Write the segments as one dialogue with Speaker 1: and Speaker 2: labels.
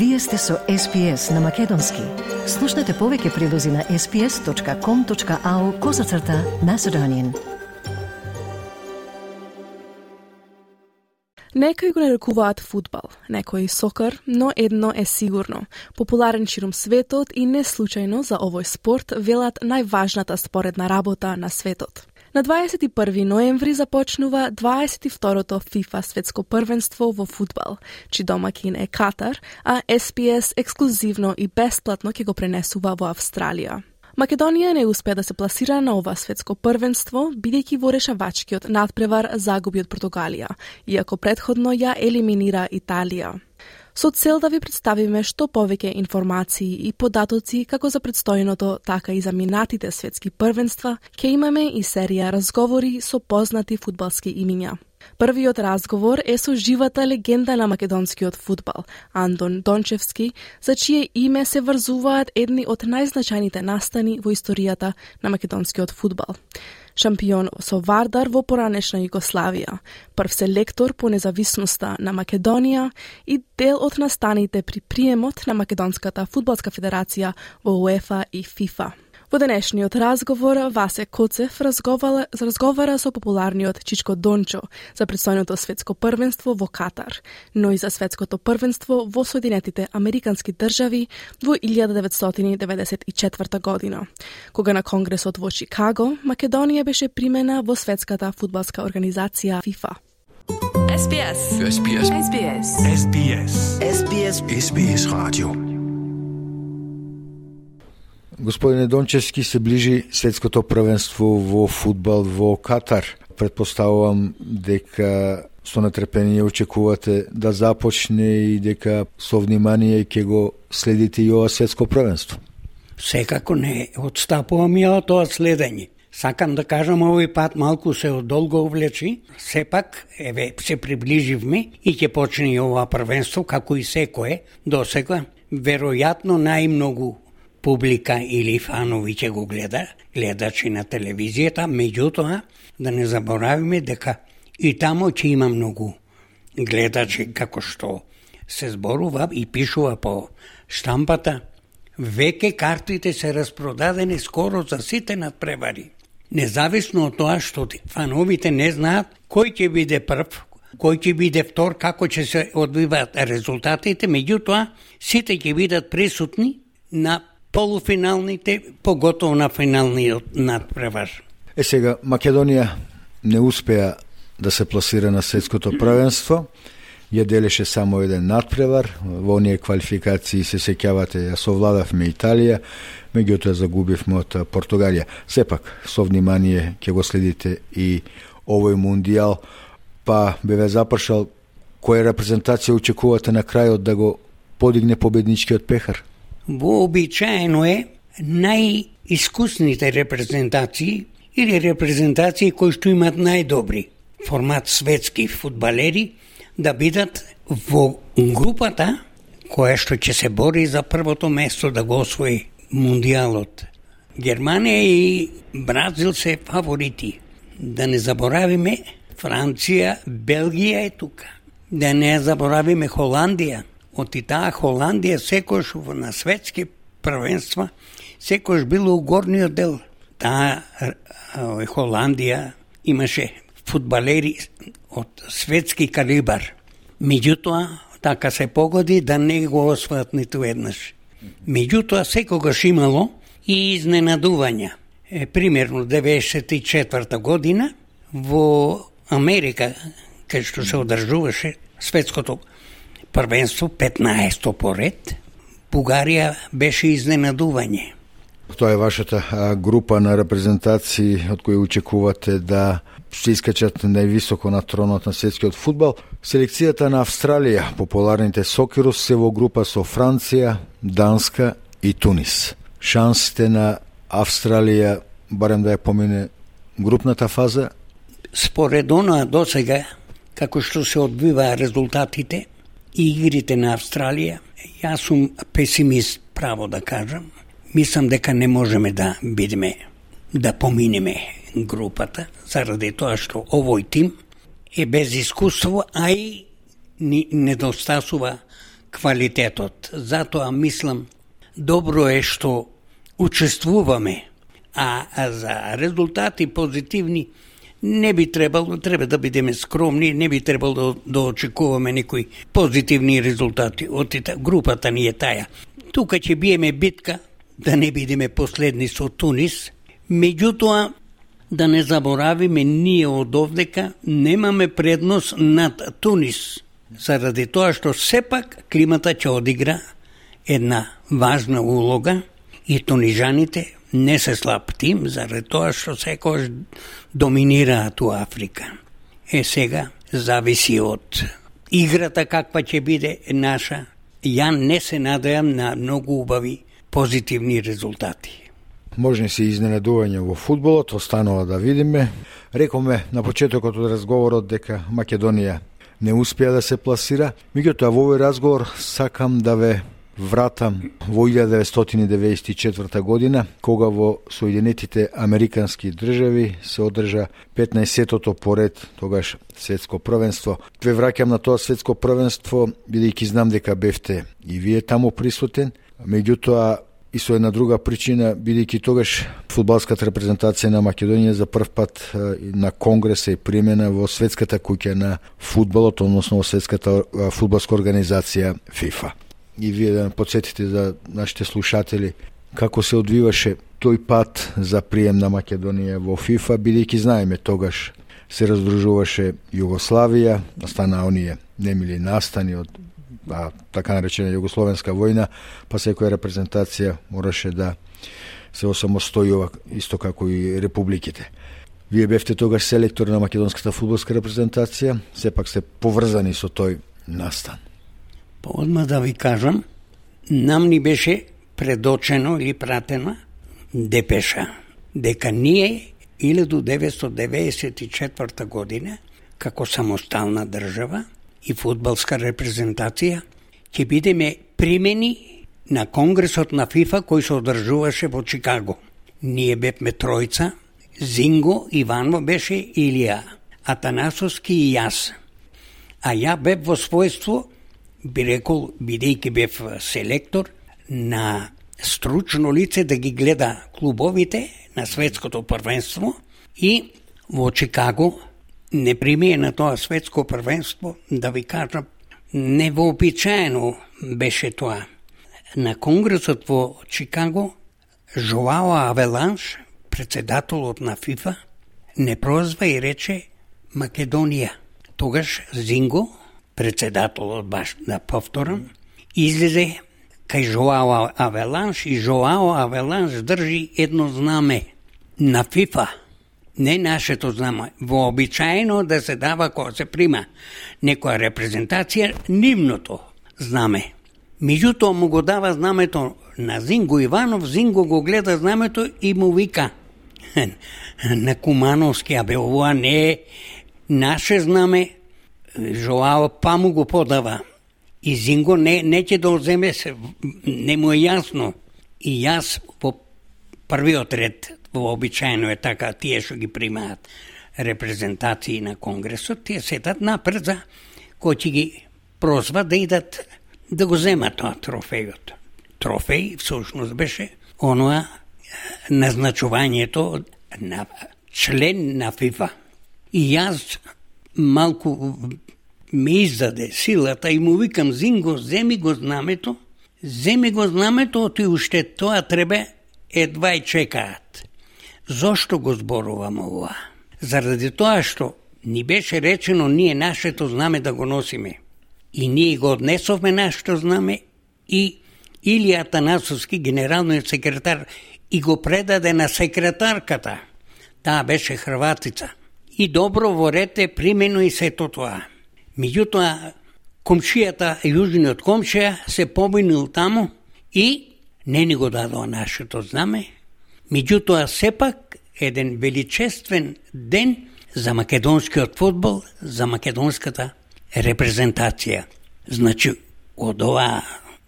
Speaker 1: Вие сте со SPS на Македонски. Слушнете повеќе прилози на sps.com.au козацрта на Седонин.
Speaker 2: Некои го нарекуваат футбал, некои сокар, но едно е сигурно. Популарен широм светот и не случајно за овој спорт велат најважната споредна работа на светот. На 21 ноември започнува 22-то FIFA светско првенство во фудбал, чи домакин е Катар, а SPS ексклузивно и бесплатно ќе го пренесува во Австралија. Македонија не успеа да се пласира на ова светско првенство, бидејќи во решавачкиот надпревар загуби од Португалија, иако предходно ја елиминира Италија со цел да ви представиме што повеќе информации и податоци како за предстојното, така и за минатите светски првенства, ќе имаме и серија разговори со познати фудбалски имиња. Првиот разговор е со живата легенда на македонскиот фудбал, Андон Дончевски, за чие име се врзуваат едни од најзначајните настани во историјата на македонскиот фудбал шампион со Вардар во поранешна Југославија, прв селектор по независноста на Македонија и дел од настаните при приемот на Македонската фудбалска федерација во УЕФА и ФИФА. Во денешниот разговор Васе Коцев разговара, разговара со популарниот Чичко Дончо за предстојното светско првенство во Катар, но и за светското првенство во Соединетите Американски држави во 1994 година, кога на Конгресот во Чикаго Македонија беше примена во светската фудбалска организација ФИФА.
Speaker 3: SBS. SBS. SBS. SBS. SBS. SBS Radio.
Speaker 4: Господине Дончевски, се ближи светското првенство во фудбал во Катар. Предпоставувам дека со нетрпение очекувате да започне и дека со внимание ќе го следите и ова светско првенство.
Speaker 5: Секако не отстапувам ја од тоа следење. Сакам да кажам овој пат малку се одолго увлечи, сепак еве се приближивме и ќе почне и ова првенство како и секое до сега веројатно најмногу публика или фанови ќе го гледа, гледачи на телевизијата, меѓутоа да не заборавиме дека и тамо ќе има многу гледачи како што се зборува и пишува по штампата, веќе картите се распродадени скоро за сите надпревари. Независно од тоа што фановите не знаат кој ќе биде прв, кој ќе биде втор, како ќе се одвиваат резултатите, меѓутоа сите ќе бидат присутни на полуфиналните, поготово на финалниот надпревар.
Speaker 4: Е сега, Македонија не успеа да се пласира на светското првенство, ја делеше само еден надпревар, во оние квалификации се сеќавате, ја совладавме Италија, меѓутоа загубивме од Португалија. Сепак, со внимание ќе го следите и овој мундијал, па беве запрашал која репрезентација очекувате на крајот да го подигне победничкиот пехар?
Speaker 5: Вообичаено е најискусните репрезентации или репрезентации кои што имат најдобри формат светски фудбалери да бидат во групата која што ќе се бори за првото место да го освои мундијалот. Германија и Бразил се фаворити. Да не заборавиме Франција, Белгија е тука. Да не заборавиме Холандија Оти таа да, Холандија секош на светски првенства секојш било у горниот дел. Да, таа Холандија имаше фудбалери од светски калибар. Меѓутоа, така се погоди да не го освојат ниту еднаш. Меѓутоа, секогаш имало и изненадувања. Е, примерно, 94 година во Америка, кај што се одржуваше светското првенство 15 поред, Бугарија беше изненадување.
Speaker 4: Тоа е вашата група на репрезентации од кои очекувате да се искачат највисоко на тронот на светскиот фудбал. Селекцијата на Австралија, популарните сокерус се во група со Франција, Данска и Тунис. Шансите на Австралија барем да ја помине групната фаза?
Speaker 5: Според она до сега, како што се одбива резултатите, игрите на Австралија, јас сум песимист, право да кажам. Мислам дека не можеме да бидеме, да поминеме групата, заради тоа што овој тим е без искуство, а и недостасува квалитетот. Затоа мислам добро е што учествуваме, а за резултати позитивни не би требало, треба да бидеме скромни, не би требало да, да очекуваме некои позитивни резултати. Од групата ни е таја. Тука ќе биеме битка, да не бидеме последни со Тунис, меѓутоа да не заборавиме ние од овдека немаме предност над Тунис, заради тоа што сепак климата ќе одигра една важна улога и тунижаните не се слаб тим, заради тоа што секојаш доминираат у Африка. Е сега зависи од играта каква ќе биде наша. Ја не се надеам на многу убави позитивни резултати.
Speaker 4: Можни се изненадување во фудбалот, останува да видиме. Рекоме на почетокот од разговорот дека Македонија не успеа да се пласира, меѓутоа во овој разговор сакам да ве вратам во 1994 година, кога во Соединетите Американски држави се одржа 15-тото поред тогаш светско првенство. Ве враќам на тоа светско првенство, бидејќи знам дека бевте и вие таму присутен, меѓутоа и со една друга причина, бидејќи тогаш фудбалската репрезентација на Македонија за прв пат на конгрес е примена во светската куќа на фудбалот, односно во светската фудбалска организација ФИФА и вие да подсетите за нашите слушатели како се одвиваше тој пат за прием на Македонија во ФИФА, бидејќи знаеме тогаш се раздружуваше Југославија, стана оние немили настани од а, така наречена Југословенска војна, па секоја репрезентација мораше да се осамостојува исто како и републиките. Вие бевте тогаш селектор на македонската фудбалска репрезентација, сепак сте поврзани со тој настан.
Speaker 5: Па одма да ви кажам, нам ни беше предочено или пратена депеша, дека ние 1994 година, како самостална држава и фудбалска репрезентација, ќе бидеме примени на Конгресот на ФИФА кој се одржуваше во Чикаго. Ние бевме тројца, Зинго, Иванов беше Илија, Атанасовски и јас. А ја бев во својство би рекол, бидејќи бев селектор, на стручно лице да ги гледа клубовите на светското првенство и во Чикаго не примие на тоа светско првенство, да ви кажам, невообичаено беше тоа. На конгресот во Чикаго, Жоао Авеланш, председателот на ФИФА, не прозва и рече Македонија. Тогаш Зинго, председателот баш да повторам, излезе кај Жоао Авеланш и Жоао Авеланш држи едно знаме на ФИФА, не нашето знаме. Вообичаено да се дава кога се прима некоја репрезентација, нивното знаме. Меѓутоа му го дава знамето на Зинго Иванов, Зинго го гледа знамето и му вика на Кумановски, абе ова не е наше знаме, Жоао па му го подава. И Зинго не, не ќе да оземе се, не му е јасно. И јас во првиот ред, вообичаено е така, тие што ги примаат репрезентации на Конгресот, тие сетат напред за кој ќе ги прозва да идат да го земат тоа трофејот. Трофеј всушност беше оноа назначувањето на член на ФИФА. И јас малку ме издаде силата и му викам Зинго, земи го знамето, земи го знамето, оти уште тоа треба едва и чекаат. Зошто го зборувам ова? Заради тоа што ни беше речено ние нашето знаме да го носиме. И ние го однесовме нашето знаме и Илија Атанасовски, генералниот секретар, и го предаде на секретарката. Таа беше хрватица и добро во рете примено и сето тоа. Меѓутоа, комшијата, јужниот комшија, се побинил таму и не ни го дадоа нашето знаме. Меѓутоа, сепак, еден величествен ден за македонскиот футбол, за македонската репрезентација. Значи, од ова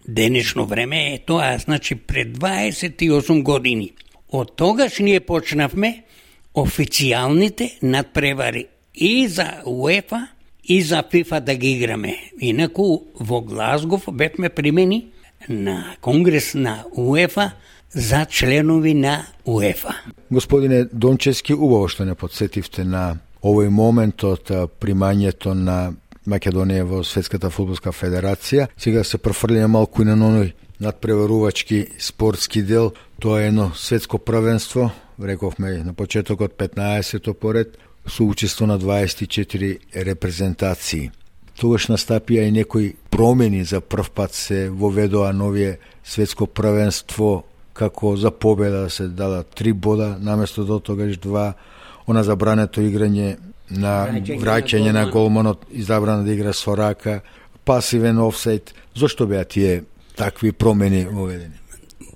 Speaker 5: денешно време е тоа, значи пред 28 години. Од тогаш ние почнавме официјалните надпревари и за УЕФА и за ФИФА да ги играме. Инаку во Глазгов бевме примени на конгрес на УЕФА за членови на УЕФА.
Speaker 4: Господине Дончески, убаво што не подсетивте на овој момент од примањето на Македонија во Светската фудбалска федерација. Сега се префрлиме малку и на оној надпреварувачки спортски дел. Тоа е едно светско првенство, рековме на почетокот 15-то поред, со учество на 24 репрезентации. Тогаш настапија и некои промени за прв пат се воведоа новие светско првенство како за победа се дала три бода наместо до тогаш два. Она забрането играње на враќање на голманот. избран да игра со рака. Пасивен офсайт зошто беа тие такви промени воведени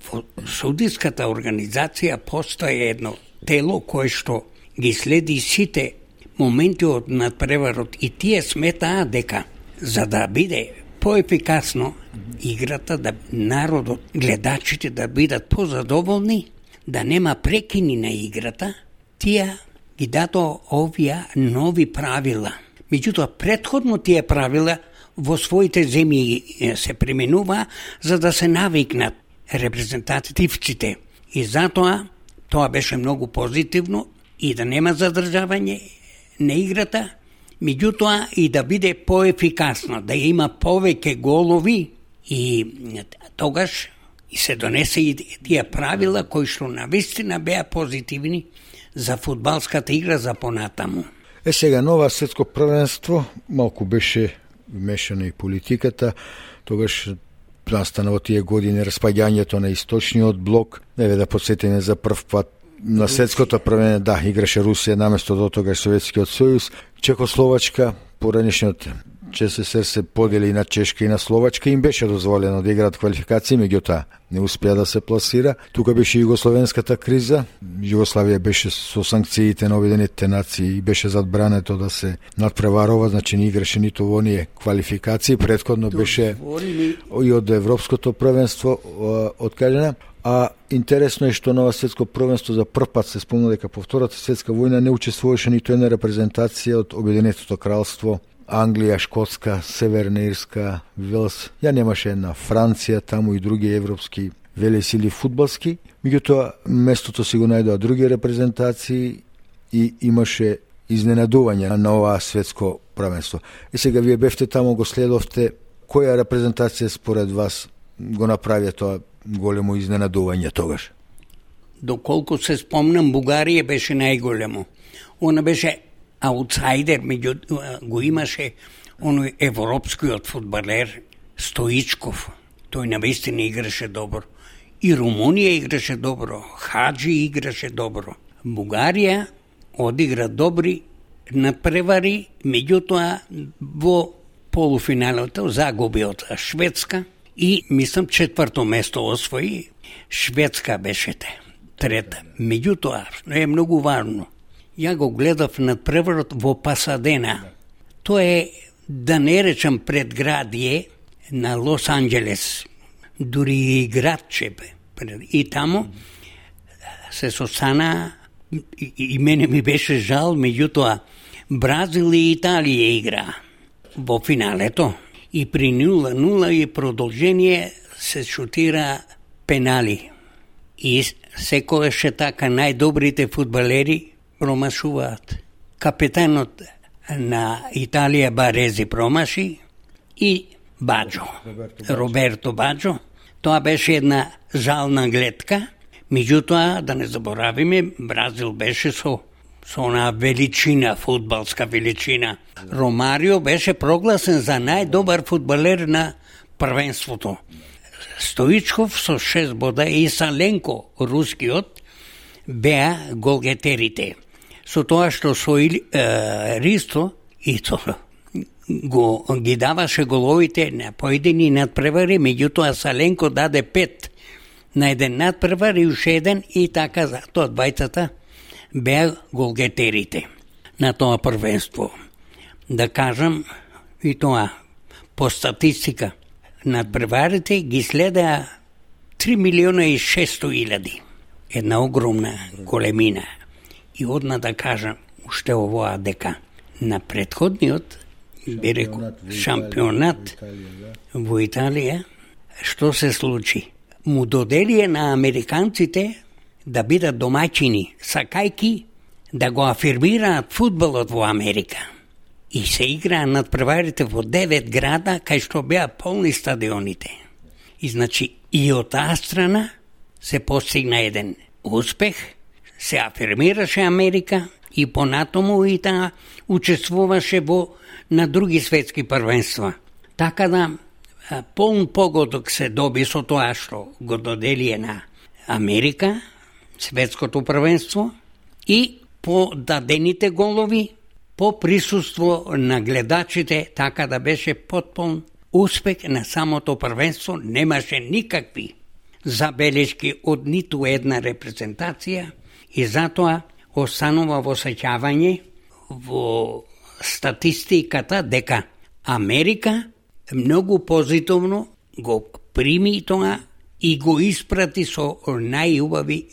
Speaker 5: во судиската организација постои едно тело кое што ги следи сите моменти од надпреварот и тие сметаа дека за да биде поефикасно играта, да народот, гледачите да бидат позадоволни, да нема прекини на играта, тие ги дато овие нови правила. Меѓутоа, предходно тие правила во своите земји се применува за да се навикнат репрезентативците. И затоа тоа беше многу позитивно и да нема задржавање на играта, меѓутоа и да биде поефикасно, да има повеќе голови и тогаш и се донесе и тие правила кои што на вистина беа позитивни за фудбалската игра за понатаму.
Speaker 4: Е сега нова светско првенство малку беше вмешана и политиката, тогаш настана во тие години распаѓањето на источниот блок. Еве да подсетиме за прв пат на светското првење, да, играше Русија наместо до тога Советскиот сојуз, Чекословачка, поранешниот ЧССР се подели на Чешка и на Словачка, им беше дозволено да играат квалификации, меѓутоа не успеа да се пласира. Тука беше југословенската криза, Југославија беше со санкциите на Обединетите нации и беше задбрането да се надпреварува, значи не играше ниту во оние квалификации, предходно беше и од Европското првенство откажена. А интересно е што нова светско првенство за прв пат се спомна дека по втората светска војна не учествуваше ниту една репрезентација од Обединетото кралство, Англија, Шкотска, Северна Ирска, Велс. Ја немаше една Франција, таму и други европски велесили фудбалски. Меѓутоа, местото си го најдоа други репрезентации и имаше изненадување на ова светско првенство. И сега вие бевте таму, го следовте, која репрезентација според вас го направија тоа големо изненадување тогаш?
Speaker 5: Доколку се спомнам, Бугарија беше најголемо. Она беше аутсайдер, меѓу го имаше оној европскиот фудбалер Стоичков. Тој на вистина играше добро. И Румунија играше добро, Хаджи играше добро. Бугарија одигра добри надпревари, меѓутоа во полуфиналото загуби од Шведска – и мислам четврто место освои, Шведска беше те, трета. Меѓутоа, е многу важно, ја го гледав на преврот во Пасадена. Тоа е, да не речам предградје на Лос Анджелес, дури и градче. И таму се состана, и, и мене ми беше жал, меѓутоа, Бразил и Италија игра во финалето и при 0-0 и продолжение се шутира пенали. И секогаш е така најдобрите фудбалери промашуваат. Капетанот на Италија Барези промаши и Баджо, Роберто, Баджо. Тоа беше една жална гледка, меѓутоа да не заборавиме, Бразил беше со со она величина, фудбалска величина. Ромарио беше прогласен за најдобар фудбалер на првенството. Стоичков со 6 бода и Саленко, рускиот, беа голгетерите. Со тоа што со е, Ристо и то го ги даваше головите на поедини надпревари, меѓутоа Саленко даде пет на еден надпревар и уште еден и така за тоа двајцата беа голгетерите на тоа првенство. Да кажам и тоа, по статистика, надпреварите ги следеа 3 милиона и 600 илјади. Една огромна големина. И одна да кажам уште овоа дека на предходниот рекол, шампионат во Италија, што се случи? Му доделие на американците да бидат домаќини, сакајки да го афирмираат фудбалот во Америка. И се играа над преварите во девет града, кај што беа полни стадионите. И значи и од таа страна се постигна еден успех, се афирмираше Америка и понатому и таа учествуваше во на други светски првенства. Така да полн погодок се доби со тоа што го доделие на Америка, светското првенство и по дадените голови, по присуство на гледачите, така да беше потполн успех на самото првенство, немаше никакви забелешки од ниту една репрезентација и затоа останува во сеќавање во статистиката дека Америка многу позитивно го прими тоа и го испрати со најубави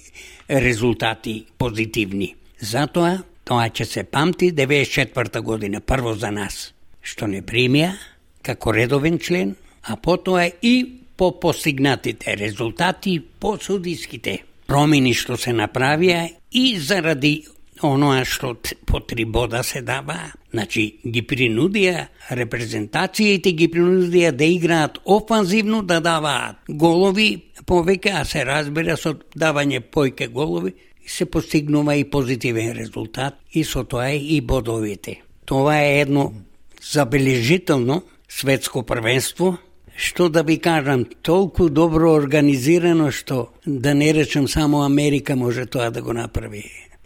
Speaker 5: резултати позитивни. Затоа, тоа ќе се памти 94 година, прво за нас, што не примија како редовен член, а потоа и по постигнатите резултати, по судиските промени што се направија и заради оноа што по три бода се дава, значи ги принудија репрезентациите ги принудија да играат офанзивно, да даваат голови повеќе, а се разбира со давање појке голови, се постигнува и позитивен резултат и со тоа и бодовите. Тоа е едно забележително светско првенство, што да ви кажам, толку добро организирано што да не речем само Америка може тоа да го направи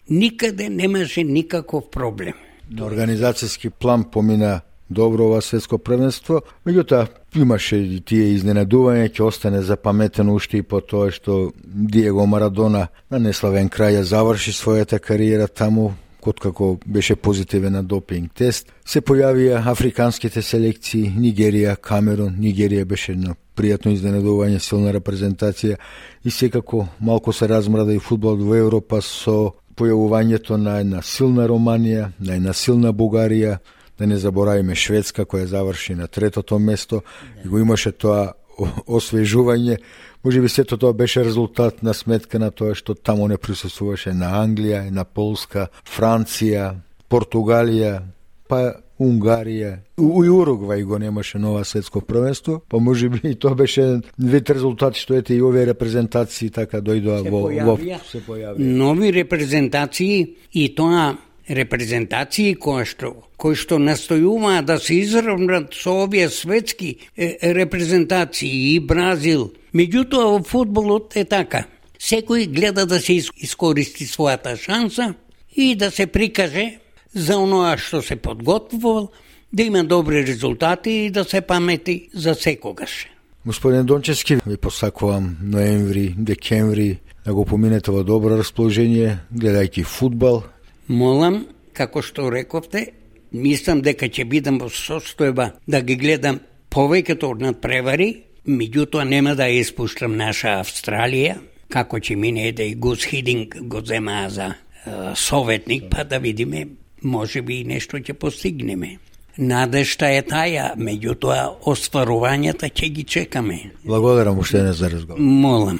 Speaker 5: никаде немаше никаков проблем.
Speaker 4: На организацијски план помина добро ова светско првенство, меѓутоа имаше и тие изненадување, ќе остане запаметено уште и по тоа што Диего Марадона на неславен крај ја заврши својата кариера таму, откако беше позитивен на допинг тест. Се појавија африканските селекции, Нигерија, Камерун, Нигерија беше на пријатно изненадување, силна репрезентација и секако малку се размрада и фудбал во Европа со појавувањето на една силна Романија, на една силна Бугарија, да не заборавиме Шведска која заврши на третото место и го имаше тоа освежување. Може би сето тоа беше резултат на сметка на тоа што таму не присуствуваше на Англија, на Полска, Франција, Португалија, па Унгарија. У Уругвај го немаше нова светско првенство, па може би и тоа беше вид резултат што ете и овие репрезентации така дојдоа во, во
Speaker 5: се појавија. Нови репрезентации и тоа репрезентации кои што кои што настојуваат да се изравнат со овие светски репрезентации и Бразил. Меѓутоа во фудбалот е така. Секој гледа да се искористи својата шанса и да се прикаже за оноа што се подготвувал, да има добри резултати и да се памети за секогаш.
Speaker 4: Господин Дончевски, ви посакувам ноември, декември да го поминете во добро расположение, гледајќи футбол
Speaker 5: Молам, како што рековте, мислам дека ќе бидам во состојба да ги гледам повеќето од надпревари, меѓутоа нема да ја испуштам наша Австралија, како ќе мине да и Гус Хидинг го зема за е, советник, па да видиме може би и нешто ќе постигнеме. Надешта е таја, меѓутоа остварувањата ќе ги чекаме.
Speaker 4: Благодарам уште за разговор.
Speaker 5: Молам.